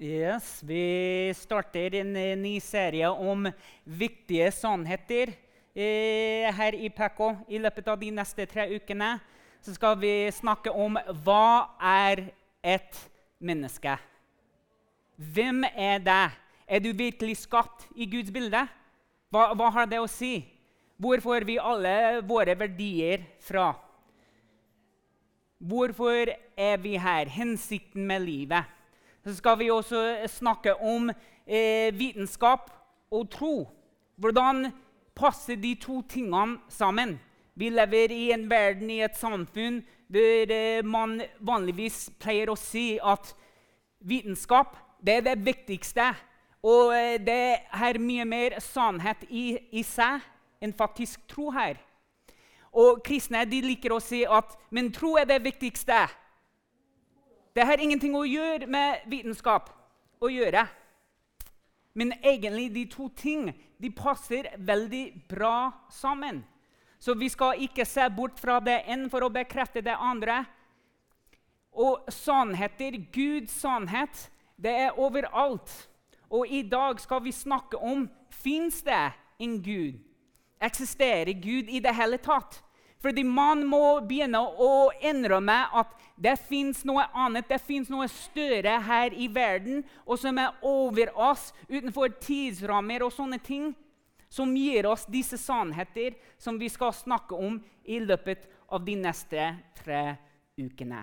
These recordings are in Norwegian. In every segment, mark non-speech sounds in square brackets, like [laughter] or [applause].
Yes, Vi starter en eh, ny serie om viktige sannheter eh, her i Pekko. I løpet av de neste tre ukene så skal vi snakke om hva er et menneske. Hvem er det? Er du virkelig skapt i Guds bilde? Hva, hva har det å si? Hvor får vi alle våre verdier fra? Hvorfor er vi her? Hensikten med livet? Så skal vi også snakke om eh, vitenskap og tro. Hvordan passer de to tingene sammen? Vi lever i en verden, i et samfunn, der eh, man vanligvis pleier å si at vitenskap det er det viktigste. Og eh, det er mye mer sannhet i, i seg enn faktisk tro her. Og kristne de liker å si at men tro er det viktigste. Det har ingenting å gjøre med vitenskap å gjøre. Men egentlig de to ting de passer veldig bra sammen. Så vi skal ikke se bort fra det ene for å bekrefte det andre. Og sannheter, Guds sannhet, det er overalt. Og i dag skal vi snakke om fins det en Gud. Eksisterer Gud i det hele tatt? Fordi man må begynne å innrømme at det fins noe annet, det fins noe større her i verden, og som er over oss, utenfor tidsrammer og sånne ting, som gir oss disse sannheter som vi skal snakke om i løpet av de neste tre ukene.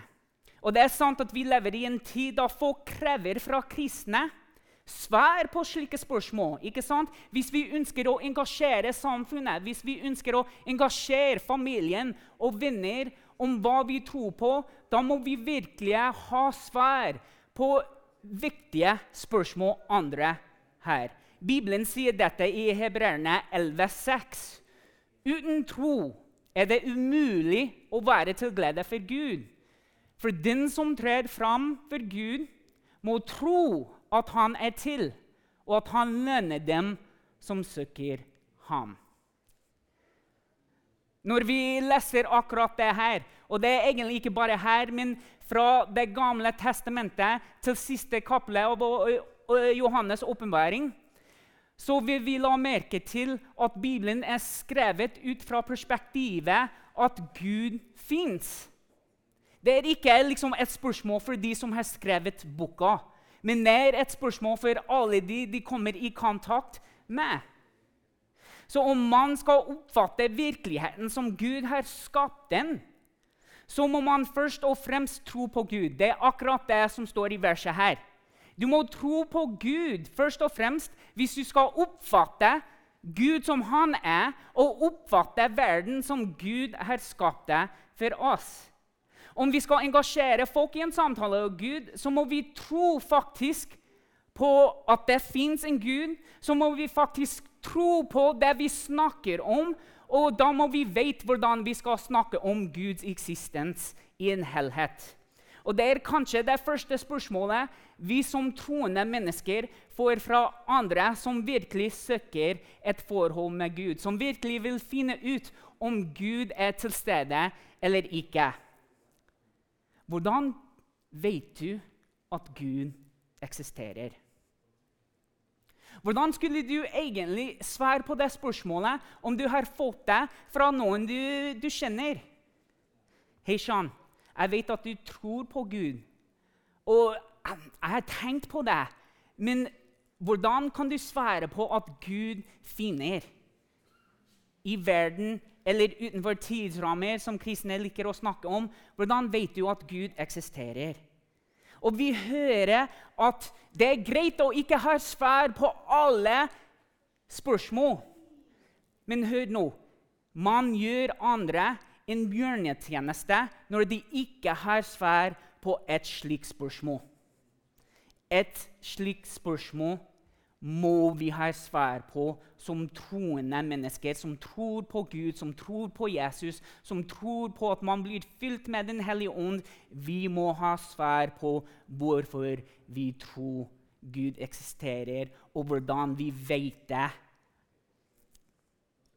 Og det er sant at vi lever i en tid da folk krever fra kristne Svar på slike spørsmål. ikke sant? Hvis vi ønsker å engasjere samfunnet, hvis vi ønsker å engasjere familien og venner om hva vi tror på, da må vi virkelig ha svar på viktige spørsmål andre her. Bibelen sier dette i Hebreerne 11,6. Uten tro er det umulig å være til glede for Gud. For den som trer fram for Gud, må tro at han er til, og at han lønner dem som søker ham. Når vi leser akkurat det her, og det er egentlig ikke bare her, men fra Det gamle testamentet til siste kapple av Johannes' åpenbaring, så vil vi la merke til at Bibelen er skrevet ut fra perspektivet at Gud fins. Det er ikke liksom et spørsmål for de som har skrevet boka men det er et spørsmål for alle de de kommer i kontakt med. Så om man skal oppfatte virkeligheten som Gud har skapt den, så må man først og fremst tro på Gud. Det er akkurat det som står i verset her. Du må tro på Gud først og fremst hvis du skal oppfatte Gud som han er, og oppfatte verden som Gud har skapt det for oss. Om vi skal engasjere folk i en samtale med Gud, så må vi tro faktisk på at det fins en Gud. Så må vi faktisk tro på det vi snakker om, og da må vi vite hvordan vi skal snakke om Guds eksistens i en helhet. Og Det er kanskje det første spørsmålet vi som troende mennesker får fra andre som virkelig søker et forhold med Gud, som virkelig vil finne ut om Gud er til stede eller ikke. Hvordan vet du at Gud eksisterer? Hvordan skulle du egentlig svare på det spørsmålet om du har fått det fra noen du, du kjenner? Hei, Sean. Jeg vet at du tror på Gud, og jeg, har tenkt på det. Men hvordan kan du svare på at Gud finner i verden eller utenfor tidsrammer, som kristne liker å snakke om, hvordan vet du at Gud eksisterer? Og vi hører at det er greit å ikke ha svar på alle spørsmål. Men hør nå. Man gjør andre en bjørnetjeneste når de ikke har svar på et slikt spørsmål. Et slikt spørsmål må vi ha svar på som troende mennesker, som tror på Gud, som tror på Jesus, som tror på at man blir fylt med Den hellige ånd. Vi må ha svar på hvorfor vi tror Gud eksisterer, og hvordan vi vet det.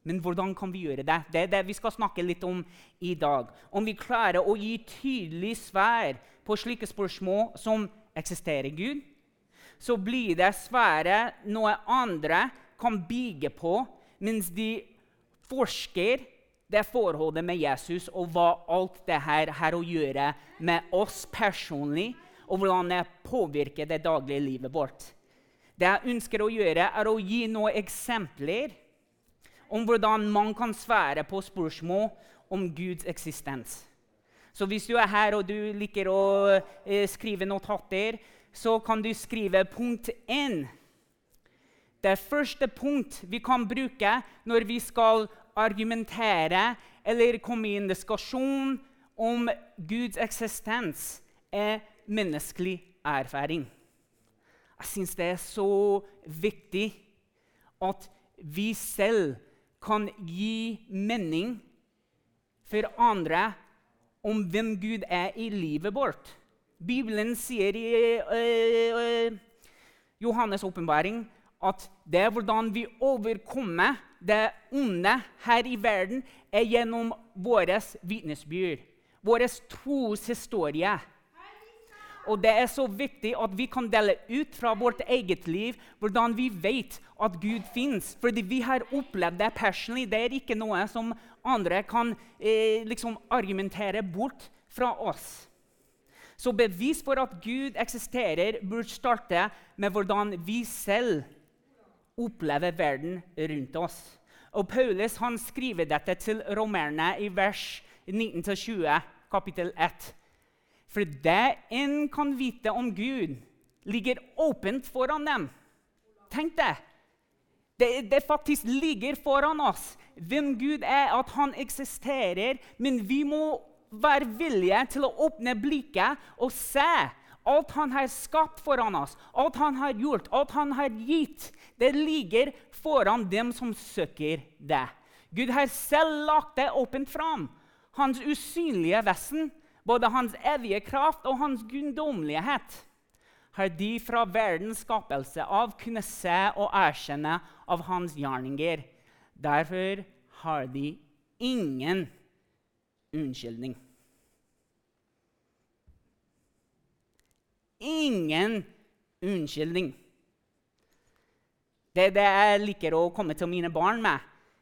Men hvordan kan vi gjøre det? Det er det vi skal snakke litt om i dag. Om vi klarer å gi tydelig svar på slike spørsmål som eksisterer Gud, så blir det svære noe andre kan bygge på, mens de forsker det forholdet med Jesus og hva alt det her har å gjøre med oss personlig, og hvordan det påvirker det daglige livet vårt. Det jeg ønsker å gjøre, er å gi noen eksempler om hvordan man kan svære på spørsmål om Guds eksistens. Så hvis du er her og du liker å eh, skrive notater, så kan du skrive punkt 1. Det første punkt vi kan bruke når vi skal argumentere eller komme i en diskusjon om Guds eksistens, er menneskelig erfaring. Jeg syns det er så viktig at vi selv kan gi mening for andre om hvem Gud er i livet vårt. Bibelen sier i eh, øh, Johannes' åpenbaring at det er hvordan vi overkommer det onde her i verden, er gjennom vår vitnesbyrd, vår troshistorie. Og det er så viktig at vi kan dele ut fra vårt eget liv hvordan vi vet at Gud fins. Fordi vi har opplevd det personlig. Det er ikke noe som andre kan eh, liksom argumentere bort fra oss. Så bevis for at Gud eksisterer, burde starte med hvordan vi selv opplever verden rundt oss. Og Paulus han skriver dette til romerne i vers 19-20, kapittel 1. For det en kan vite om Gud, ligger åpent foran dem. Tenk det! Det, det faktisk ligger foran oss hvem Gud er, at han eksisterer. Men vi må være villige til å åpne blikket og se alt han har skapt foran oss, alt han har gjort, alt han har gitt. Det ligger foran dem som søker det. Gud har selv lagt det åpent fram. Hans usynlige vesen både hans evige kraft og hans guddommelighet har de fra verdens skapelse av kunnet se og erkjenne av hans gjerninger. Derfor har de ingen unnskyldning. Ingen unnskyldning. Det er det jeg liker å komme til mine barn med.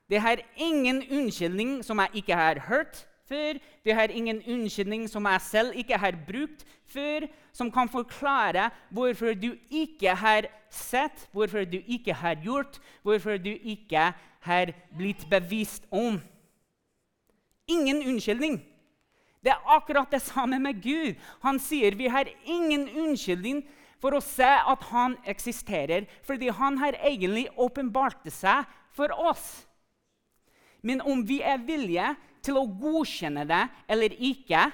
Det har ingen unnskyldning som jeg ikke har hørt, før. Det har ingen unnskyldning som jeg selv ikke har brukt før, som kan forklare hvorfor du ikke har sett, hvorfor du ikke har gjort, hvorfor du ikke har blitt bevisst om. Ingen unnskyldning. Det er akkurat det samme med Gud. Han sier vi har ingen unnskyldning for å se at han eksisterer, fordi han har egentlig åpenbart seg for oss. Men om vi er villige til å godkjenne det eller ikke,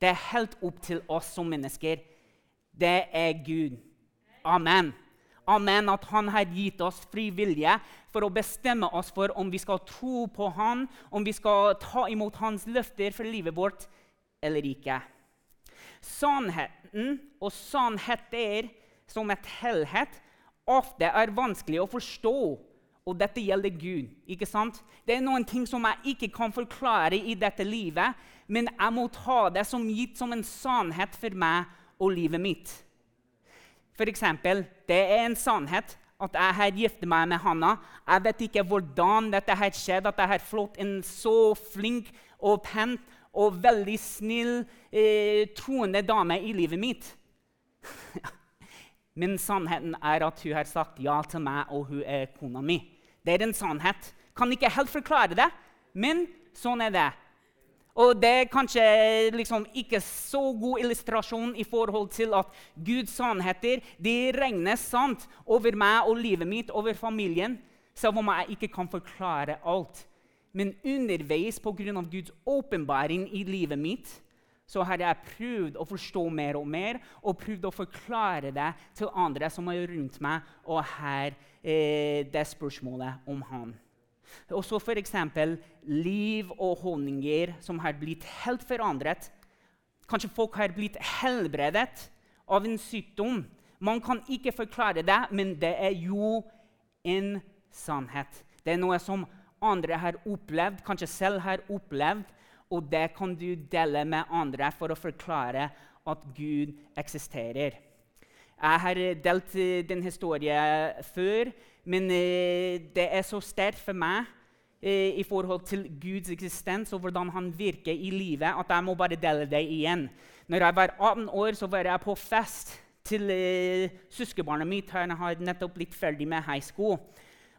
det er helt opp til oss som mennesker. Det er Gud. Amen. Amen, At han har gitt oss fri vilje for å bestemme oss for om vi skal tro på han, om vi skal ta imot hans løfter for livet vårt eller ikke. Sannheten og sannheter som et helhet ofte er vanskelig å forstå og dette gjelder Gud. ikke sant? Det er noen ting som jeg ikke kan forklare i dette livet, men jeg må ta det som gitt som en sannhet for meg og livet mitt. For eksempel, det er en sannhet at jeg har giftet meg med Hanna. Jeg vet ikke hvordan dette har skjedd, at jeg har fått en så flink og pen og veldig snill, eh, troende dame i livet mitt. [laughs] Men sannheten er at hun har sagt ja til meg, og hun er kona mi. Det er en sannhet. Kan ikke helt forklare det, men sånn er det. Og det er kanskje liksom ikke så god illustrasjon i forhold til at Guds sannheter de regnes sant over meg og livet mitt, over familien, selv om jeg ikke kan forklare alt. Men underveis, pga. Guds åpenbaring i livet mitt, så har jeg prøvd å forstå mer og mer og prøvd å forklare det til andre som er rundt meg, og her eh, det spørsmålet om han. Også f.eks. liv og holdninger som har blitt helt forandret. Kanskje folk har blitt helbredet av en sykdom. Man kan ikke forklare det, men det er jo en sannhet. Det er noe som andre har opplevd, kanskje selv har opplevd, og det kan du dele med andre for å forklare at Gud eksisterer. Jeg har delt den historien før, men det er så sterkt for meg i forhold til Guds eksistens og hvordan han virker i livet, at jeg må bare dele det igjen. Når jeg var 18 år, så var jeg på fest til uh, søskenbarnet mitt. Han har nettopp blitt ferdig med high school.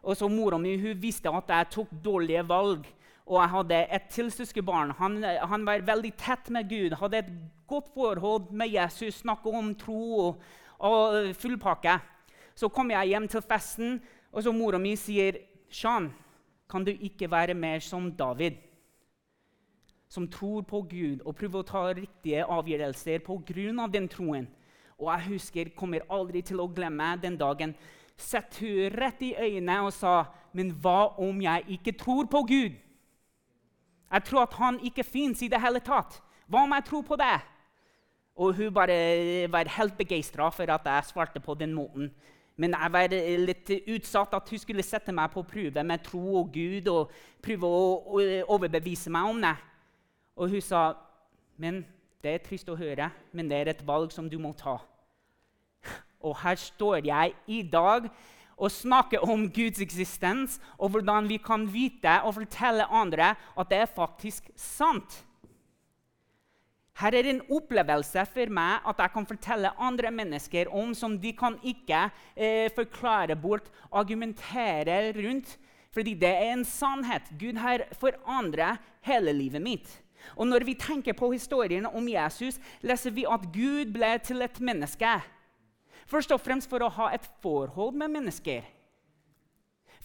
Og så Mora mi hun visste at jeg tok dårlige valg. Og jeg hadde et til søskenbarn. Han, han, var veldig tett med Gud, hadde et godt forhold med Jesus, snakket om tro og, og full pakke. Så kom jeg hjem til festen, og så mora mi sier, 'Shan, kan du ikke være mer som David?' Som tror på Gud og prøver å ta riktige avgjørelser pga. den troen. Og jeg husker, kommer aldri til å glemme den dagen sett hun rett i øynene og sa, 'Men hva om jeg ikke tror på Gud?' Jeg tror at han ikke fins i det hele tatt. Hva om jeg tror på det? Og hun bare var helt begeistra for at jeg svarte på den måten. Men jeg var litt utsatt at hun skulle sette meg på prøve med tro og Gud og prøve å overbevise meg om det. Og hun sa, 'Men det er trist å høre, men det er et valg som du må ta.' Og her står jeg i dag og snakker om Guds eksistens og hvordan vi kan vite og fortelle andre at det er faktisk sant. Her er en opplevelse for meg at jeg kan fortelle andre mennesker om som de kan ikke eh, forklare bort, argumentere rundt. Fordi det er en sannhet. Gud har forandret hele livet mitt. Og Når vi tenker på historien om Jesus, leser vi at Gud ble til et menneske. Først og fremst for å ha et forhold med mennesker.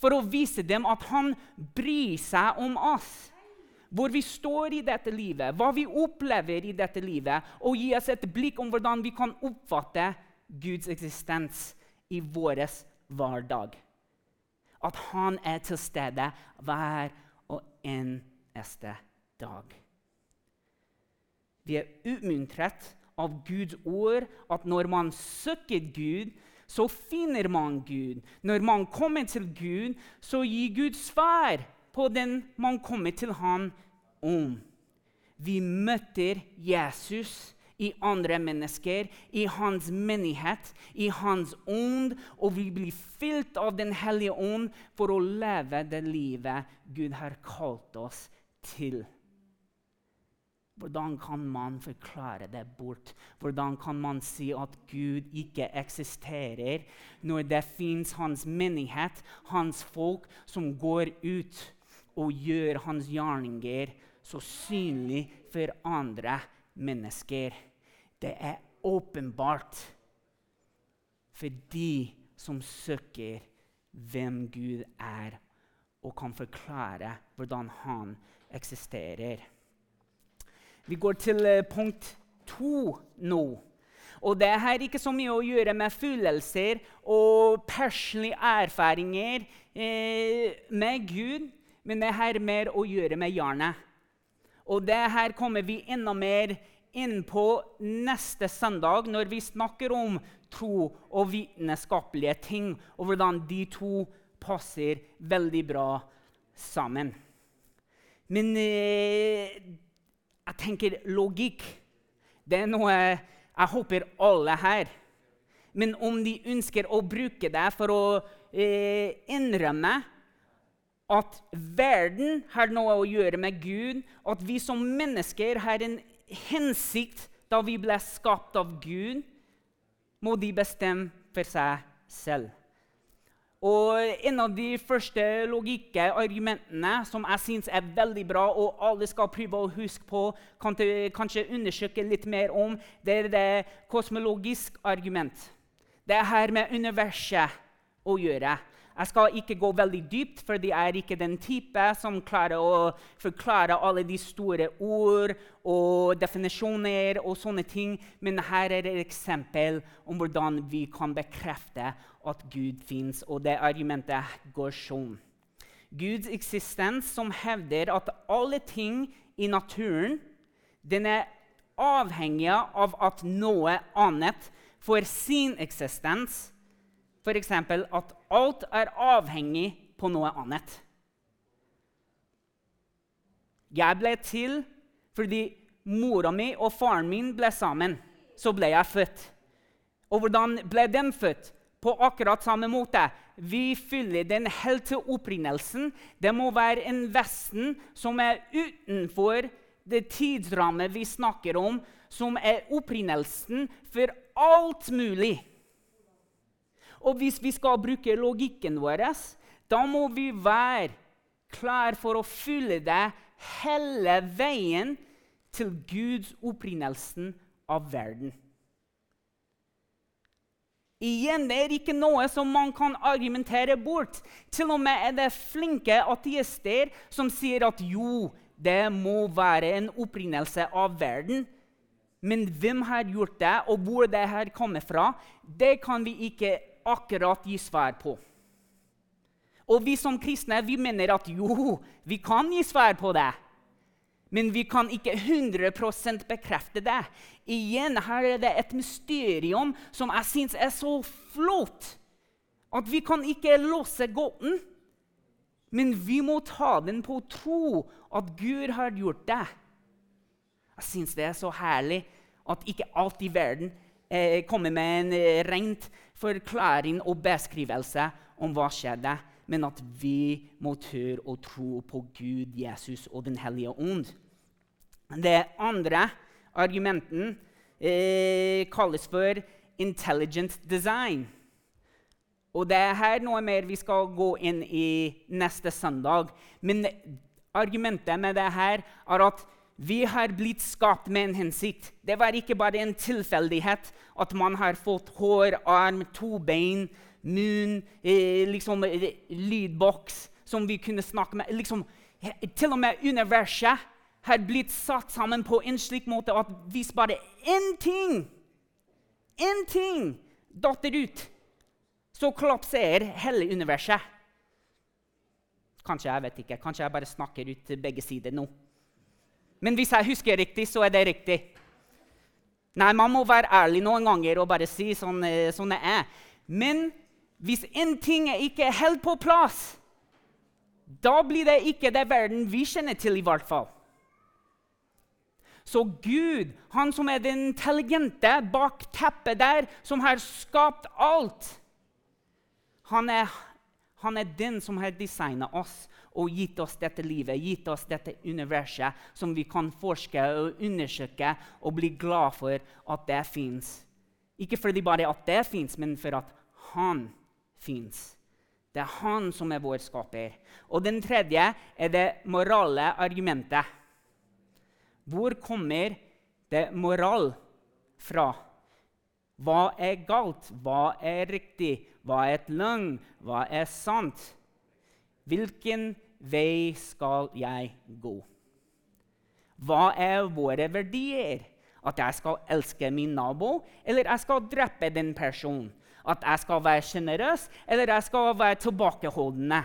For å vise dem at han bryr seg om oss. Hvor vi står i dette livet, hva vi opplever i dette livet, og gi oss et blikk om hvordan vi kan oppfatte Guds eksistens i vår hverdag. At han er til stede hver og eneste dag. Vi er utmuntret av Guds ord at når man søker Gud, så finner man Gud. Når man kommer til Gud, så gir Gud svar på den man kommer til ham om. Vi møter Jesus i andre mennesker, i hans menighet, i hans ånd, og vi blir fylt av Den hellige ånd for å leve det livet Gud har kalt oss til. Hvordan kan man forklare det bort? Hvordan kan man si at Gud ikke eksisterer, når det fins hans menighet, hans folk, som går ut og gjør hans gjerninger så synlig for andre mennesker? Det er åpenbart for de som søker hvem Gud er, og kan forklare hvordan han eksisterer. Vi går til eh, punkt to nå. Og det har ikke så mye å gjøre med følelser og personlige erfaringer eh, med Gud, men det har mer å gjøre med jernet. Og det her kommer vi enda mer inn på neste søndag, når vi snakker om tro og vitenskapelige ting, og hvordan de to passer veldig bra sammen. Men eh, jeg tenker logikk det er noe jeg håper alle her. Men om de ønsker å bruke det for å eh, innrømme at verden har noe å gjøre med Gud, at vi som mennesker har en hensikt da vi ble skapt av Gud, må de bestemme for seg selv. Og En av de første logiske argumentene som jeg syns er veldig bra, og alle skal prøve å huske på, kanskje undersøke litt mer om, det er det kosmologiske argument. Det her med universet å gjøre. Jeg skal ikke gå veldig dypt, for jeg er ikke den type som klarer å forklare alle de store ord og definisjoner og sånne ting. Men her er et eksempel om hvordan vi kan bekrefte at Gud fins. Og det argumentet går sånn. Guds eksistens som hevder at alle ting i naturen den er avhengig av at noe annet får sin eksistens f.eks. at alt er avhengig på noe annet. Jeg ble til fordi mora mi og faren min ble sammen. Så ble jeg født. Og hvordan ble den født? På akkurat samme måte. Vi fyller den helt opprinnelsen. Det må være en vesen som er utenfor det tidsrammet vi snakker om, som er opprinnelsen for alt mulig. Og hvis vi skal bruke logikken vår, da må vi være klar for å fylle det hele veien til Guds opprinnelsen av verden. Igjen, Det er ikke noe som man kan argumentere bort. Til og med er det flinke ateister som sier at jo, det må være en opprinnelse av verden. Men hvem har gjort det, og hvor det her kommer fra, det kan vi ikke akkurat gi svar på. Og vi som kristne vi mener at jo, vi kan gi svar på det. Men vi kan ikke 100% bekrefte det. Igjen, Her er det et mysterium som jeg syns er så flott. At vi kan ikke låse gåten, men vi må ta den på tro at Gud har gjort det. Jeg syns det er så herlig at ikke alt i verden eh, kommer med en eh, rent forklaring og beskrivelse om hva skjedde, men at vi må tørre å tro på Gud, Jesus og Den hellige ånd. Det andre argumenten eh, kalles for intelligent design. Og det er her noe mer vi skal gå inn i neste søndag. Men argumentet med det her er at vi har blitt skapt med en hensikt. Det var ikke bare en tilfeldighet at man har fått hår, arm, to bein, munn, eh, liksom, eh, lydboks som vi kunne snakke med. Liksom, til og med universet har blitt satt sammen på en slik måte at hvis bare én ting, én ting datter ut, så kollapser hele universet. Kanskje jeg vet ikke. Kanskje jeg bare snakker ut begge sider nå. Men hvis jeg husker riktig, så er det riktig. Nei, man må være ærlig noen ganger og bare si sånn, eh, sånn det er. Men hvis en ting er ikke helt på plass, da blir det ikke det verden vi kjenner til, i hvert fall. Så Gud, han som er den intelligente bak teppet der, som har skapt alt, han er, han er den som har designa oss og gitt oss dette livet, gitt oss dette universet, som vi kan forske og undersøke og bli glad for at det fins. Ikke fordi bare at det fins, men for at han fins. Det er han som er vår skaper. Og den tredje er det morale argumentet. Hvor kommer det moral fra? Hva er galt? Hva er riktig? Hva er et løgn? Hva er sant? Hvilken vei skal jeg gå? Hva er våre verdier? At jeg skal elske min nabo, eller jeg skal drepe den personen? At jeg skal være sjenerøs, eller jeg skal være tilbakeholdende?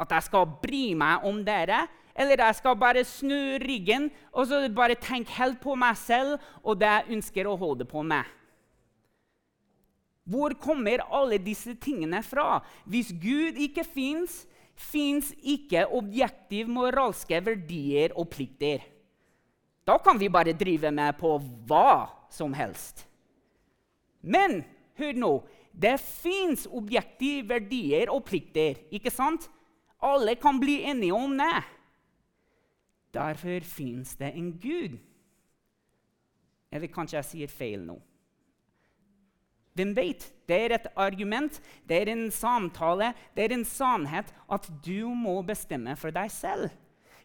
At jeg skal bry meg om dere, eller jeg skal bare snu ryggen og så bare tenke helt på meg selv og det jeg ønsker å holde på med? Hvor kommer alle disse tingene fra? Hvis Gud ikke fins, fins ikke objektive moralske verdier og plikter. Da kan vi bare drive med på hva som helst. Men hør nå det fins objektive verdier og plikter. ikke sant? Alle kan bli enige om det. Derfor fins det en Gud. Eller kanskje jeg sier feil nå. Hvem vet? Det er et argument, det er en samtale, det er en sannhet at du må bestemme for deg selv.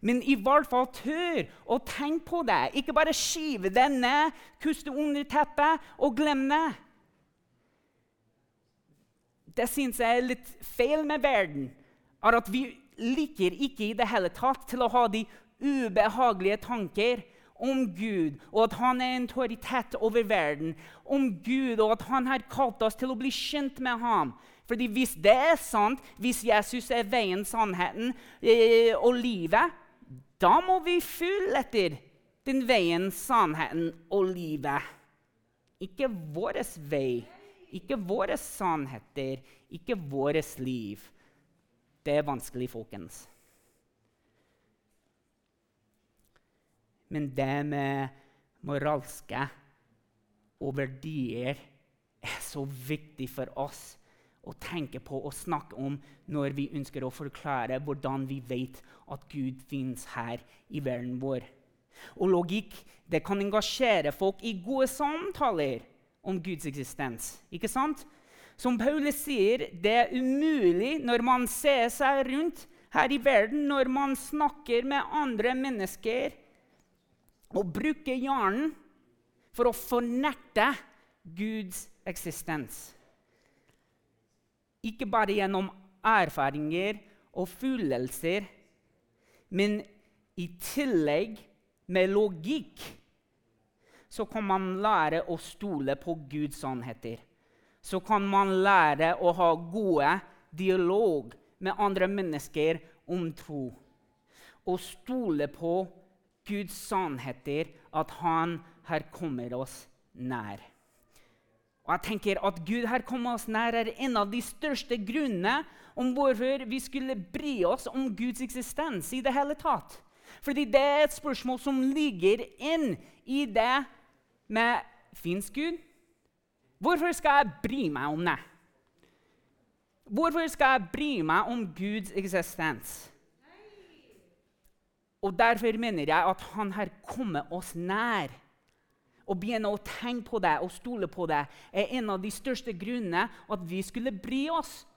Men i hvert fall tør å tenke på det. Ikke bare skyve det ned, kuste under teppet og glemme det. Det syns jeg er litt feil med verden. er at Vi liker ikke i det hele tatt til å ha de ubehagelige tanker om Gud, og at han er en autoritet over verden. Om Gud, og at han har kalt oss til å bli kjent med ham. Fordi Hvis det er sant, hvis Jesus er veien, sannheten eh, og livet, da må vi følge etter den veien, sannheten og livet. Ikke vår vei, ikke våre sannheter, ikke vårt liv. Det er vanskelig, folkens. Men det med moralske og verdier er så viktig for oss å tenke på og snakke om når vi ønsker å forklare hvordan vi vet at Gud fins her i verden vår. Og logikk det kan engasjere folk i gode samtaler om Guds eksistens. Ikke sant? Som Paulus sier, det er umulig når man ser seg rundt her i verden, når man snakker med andre mennesker, å bruke hjernen for å fornekte Guds eksistens. Ikke bare gjennom erfaringer og følelser, men i tillegg med logikk så kan man lære å stole på Guds sannheter. Så kan man lære å ha gode dialog med andre mennesker om tro. Og stole på Guds sannheter, at Han her kommer oss nær. Og jeg tenker at Gud her kommer oss nær er en av de største grunnene om hvorfor vi skulle bry oss om Guds eksistens i det hele tatt. Fordi det er et spørsmål som ligger inn i det med Fins Gud? Hvorfor skal jeg bry meg om det? Hvorfor skal jeg bry meg om Guds eksistens? Og Derfor mener jeg at han her kommer oss nær. Å begynne å tenke på det og stole på det er en av de største grunnene at vi skulle bry oss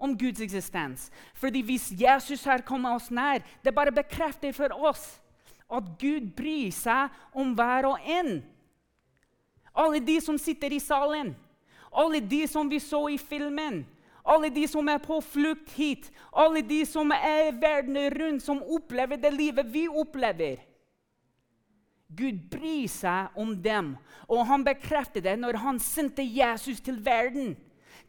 om Guds eksistens. Fordi hvis Jesus her kommer oss nær, det bare bekrefter for oss at Gud bryr seg om hver og en. Alle de som sitter i salen, alle de som vi så i filmen, alle de som er på flukt hit, alle de som er verden rundt, som opplever det livet vi opplever. Gud bryr seg om dem, og han bekrefter det når han sendte Jesus til verden.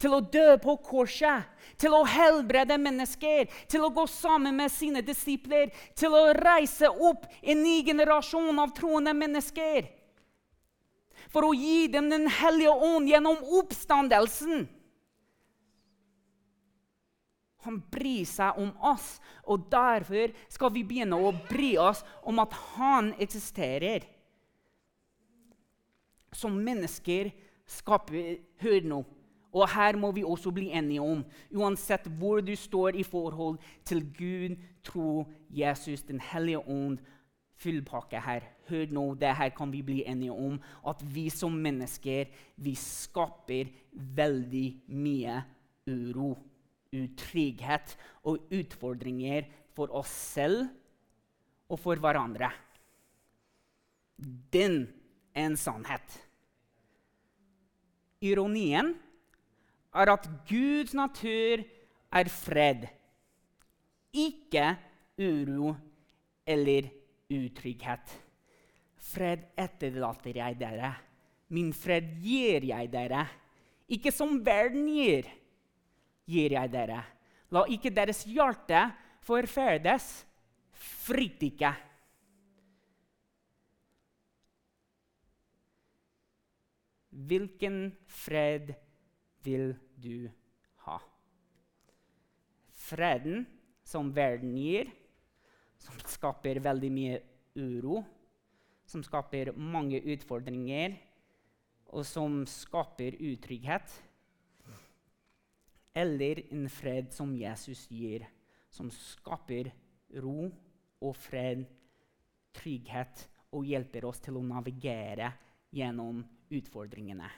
Til å dø på korset, til å helbrede mennesker, til å gå sammen med sine disipler, til å reise opp en ny generasjon av troende mennesker. For å gi dem Den hellige ånd gjennom oppstandelsen. Han bryr seg om oss, og derfor skal vi begynne å bry oss om at han eksisterer. Som mennesker skaper Hør nå. Og her må vi også bli enige om, uansett hvor du står i forhold til Gud, tro, Jesus, Den hellige ånd, fullpakke her. Hør nå, det her kan vi bli enige om. At vi som mennesker vi skaper veldig mye uro utrygghet og utfordringer for oss selv og for hverandre. Den er en sannhet. Ironien er at Guds natur er fred, ikke uro eller utrygghet. Fred etterlater jeg dere. Min fred gir jeg dere, ikke som verden gir gir jeg dere. La ikke deres hjerte forferdes. Frykt ikke. Hvilken fred vil du ha? Freden som verden gir, som skaper veldig mye uro, som skaper mange utfordringer, og som skaper utrygghet eller en fred som Jesus gir, som skaper ro og fred, trygghet og hjelper oss til å navigere gjennom utfordringene.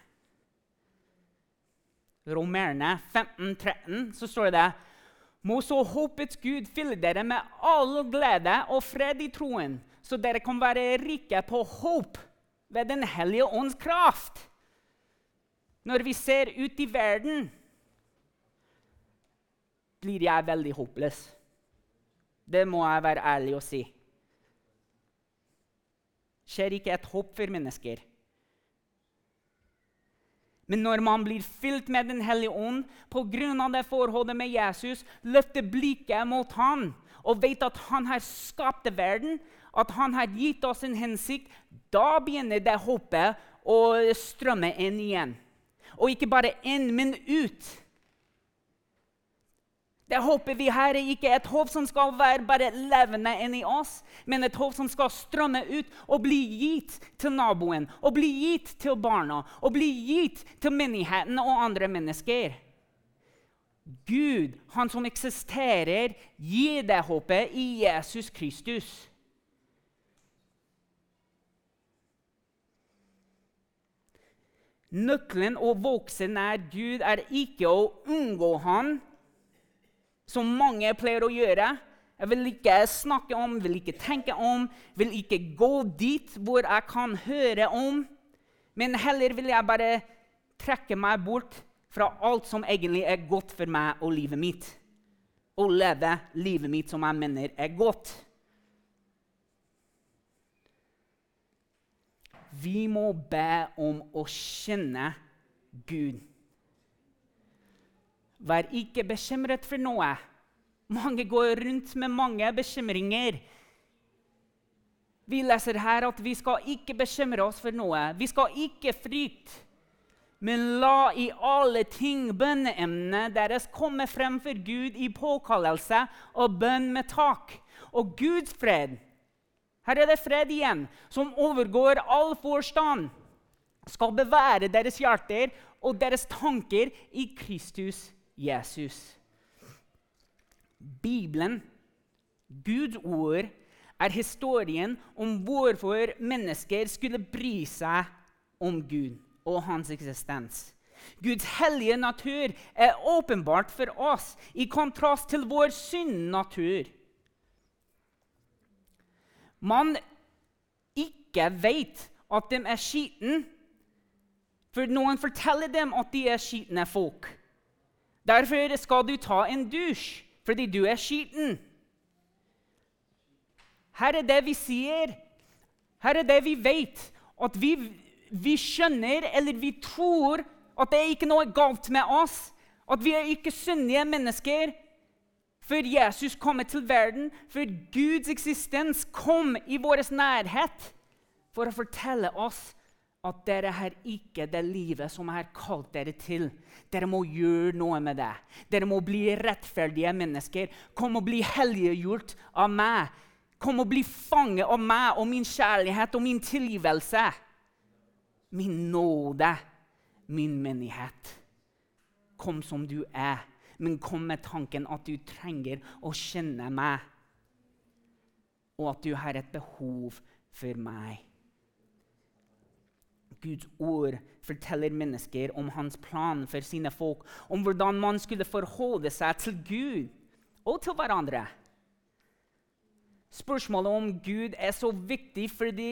Romerne 15-13 så står det må så håpets Gud fylle dere med all glede og fred i troen, så dere kan være rike på håp ved Den hellige ånds kraft. Når vi ser ut i verden blir jeg veldig håpløs. Det må jeg være ærlig og si. Skjer ikke et håp for mennesker. Men når man blir fylt med Den hellige ånd pga. det forholdet med Jesus, løfter blikket mot han og vet at han har skapt verden, at han har gitt oss en hensikt, da begynner det håpet å strømme inn igjen. Og ikke bare inn, men ut. Det håpet vi har, er ikke et håp som skal være bare levende inni oss, men et håp som skal strømme ut og bli gitt til naboen, og bli gitt til barna, og bli gitt til menigheten og andre mennesker. Gud, han som eksisterer, gir det håpet i Jesus Kristus. Nøkkelen å vokse nær Gud er ikke å unngå Han, som mange pleier å gjøre. Jeg vil ikke snakke om, vil ikke tenke om, vil ikke gå dit hvor jeg kan høre om. Men heller vil jeg bare trekke meg bort fra alt som egentlig er godt for meg og livet mitt. Og leve livet mitt som jeg mener er godt. Vi må be om å kjenne Gud. Vær ikke bekymret for noe. Mange går rundt med mange bekymringer. Vi leser her at vi skal ikke bekymre oss for noe. Vi skal ikke frykte. Men la i alle ting bønneemnet deres komme frem for Gud i påkallelse og bønn med tak. Og Guds fred, her er det fred igjen, som overgår all forstand, skal bevære deres hjerter og deres tanker i Kristus Jesus. Bibelen, Guds ord, er historien om hvorfor mennesker skulle bry seg om Gud og hans eksistens. Guds hellige natur er åpenbart for oss, i kontrast til vår synd-natur man ikke vet at de er skitne, for noen forteller dem at de er skitne folk. Derfor skal du ta en dusj fordi du er skitten. Her er det vi sier. Her er det vi vet. At vi, vi skjønner eller vi tror at det er ikke noe galt med oss. At vi er ikke syndige mennesker før Jesus kom til verden, før Guds eksistens kom i vår nærhet, for å fortelle oss at dere har ikke det livet som jeg har kalt dere til. Dere må gjøre noe med det. Dere må bli rettferdige mennesker. Kom og bli helliggjort av meg. Kom og bli fanget av meg og min kjærlighet og min tilgivelse. Min nåde, min menighet. Kom som du er men kom med tanken at du trenger å kjenne meg, og at du har et behov for meg. Guds ord forteller mennesker om hans plan for sine folk, om hvordan man skulle forholde seg til Gud og til hverandre. Spørsmålet om Gud er så viktig fordi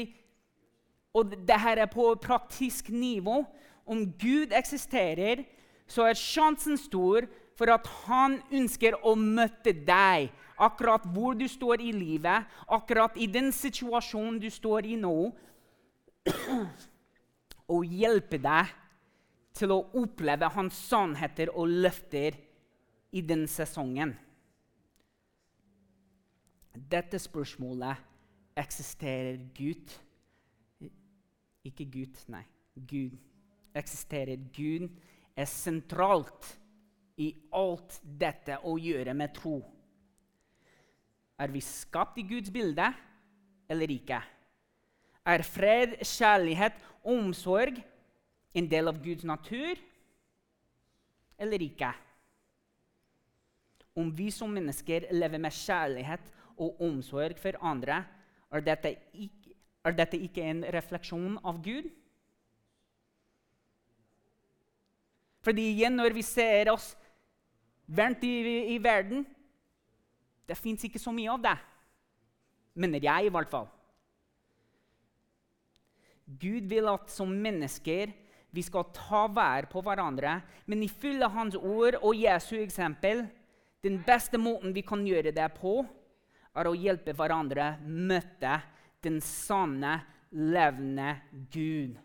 og dette er på praktisk nivå. Om Gud eksisterer, så er sjansen stor for at han ønsker å møte deg akkurat hvor du står i livet, akkurat i den situasjonen du står i nå, og hjelpe deg til å oppleve hans sannheter og løfter i den sesongen. Dette spørsmålet eksisterer Gud Ikke Gud, nei. Gud. Eksisterer Gud er sentralt i alt dette å gjøre med tro. Er vi skapt i Guds bilde eller ikke? Er fred, kjærlighet, omsorg en del av Guds natur eller ikke? Om vi som mennesker lever med kjærlighet og omsorg for andre, er dette ikke, er dette ikke en refleksjon av Gud? Fordi igjen, når vi ser oss verden i, i verden Det fins ikke så mye av det. Mener jeg, i hvert fall. Gud vil at som mennesker vi skal ta vær på hverandre, men ifølge Hans ord og Jesu eksempel den beste måten vi kan gjøre det på, er å hjelpe hverandre møte den sanne, levende Gud,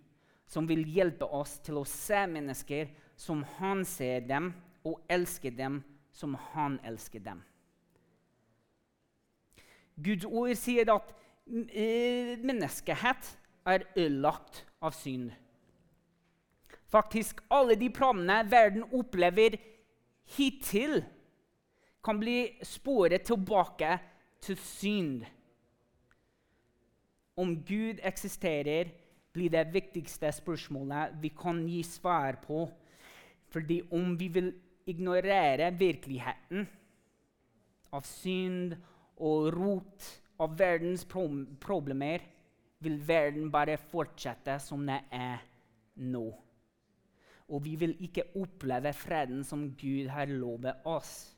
som vil hjelpe oss til å se mennesker som Han ser dem, og elske dem som han elsker dem. Guds ord sier at eh, menneskehet er ødelagt av synd. Faktisk alle de planene verden opplever hittil, kan bli sporet tilbake til synd. Om Gud eksisterer, blir det viktigste spørsmålet vi kan gi svar på. Fordi om vi vil ignorere virkeligheten av synd og rot av verdens problemer, vil verden bare fortsette som den er nå. Og vi vil ikke oppleve freden som Gud har lovet oss.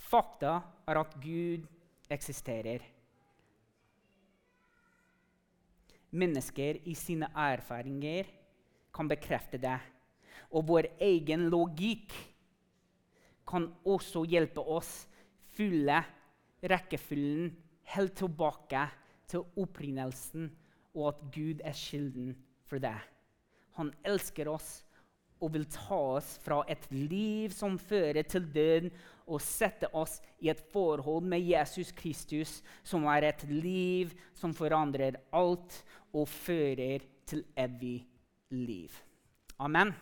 Fakta er at Gud eksisterer. Mennesker i sine erfaringer kan bekrefte det. Og vår egen logikk kan også hjelpe oss fylle rekkefølgen helt tilbake til opprinnelsen, og at Gud er kilden for det. Han elsker oss og vil ta oss fra et liv som fører til døden, og sette oss i et forhold med Jesus Kristus, som er et liv som forandrer alt og fører til evig liv. Amen.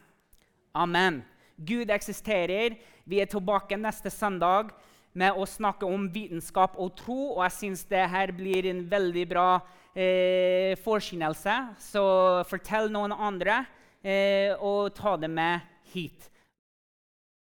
Amen. Gud eksisterer. Vi er tilbake neste søndag med å snakke om vitenskap og tro. Og jeg syns det her blir en veldig bra eh, forkynnelse. Så fortell noen andre, eh, og ta det med hit.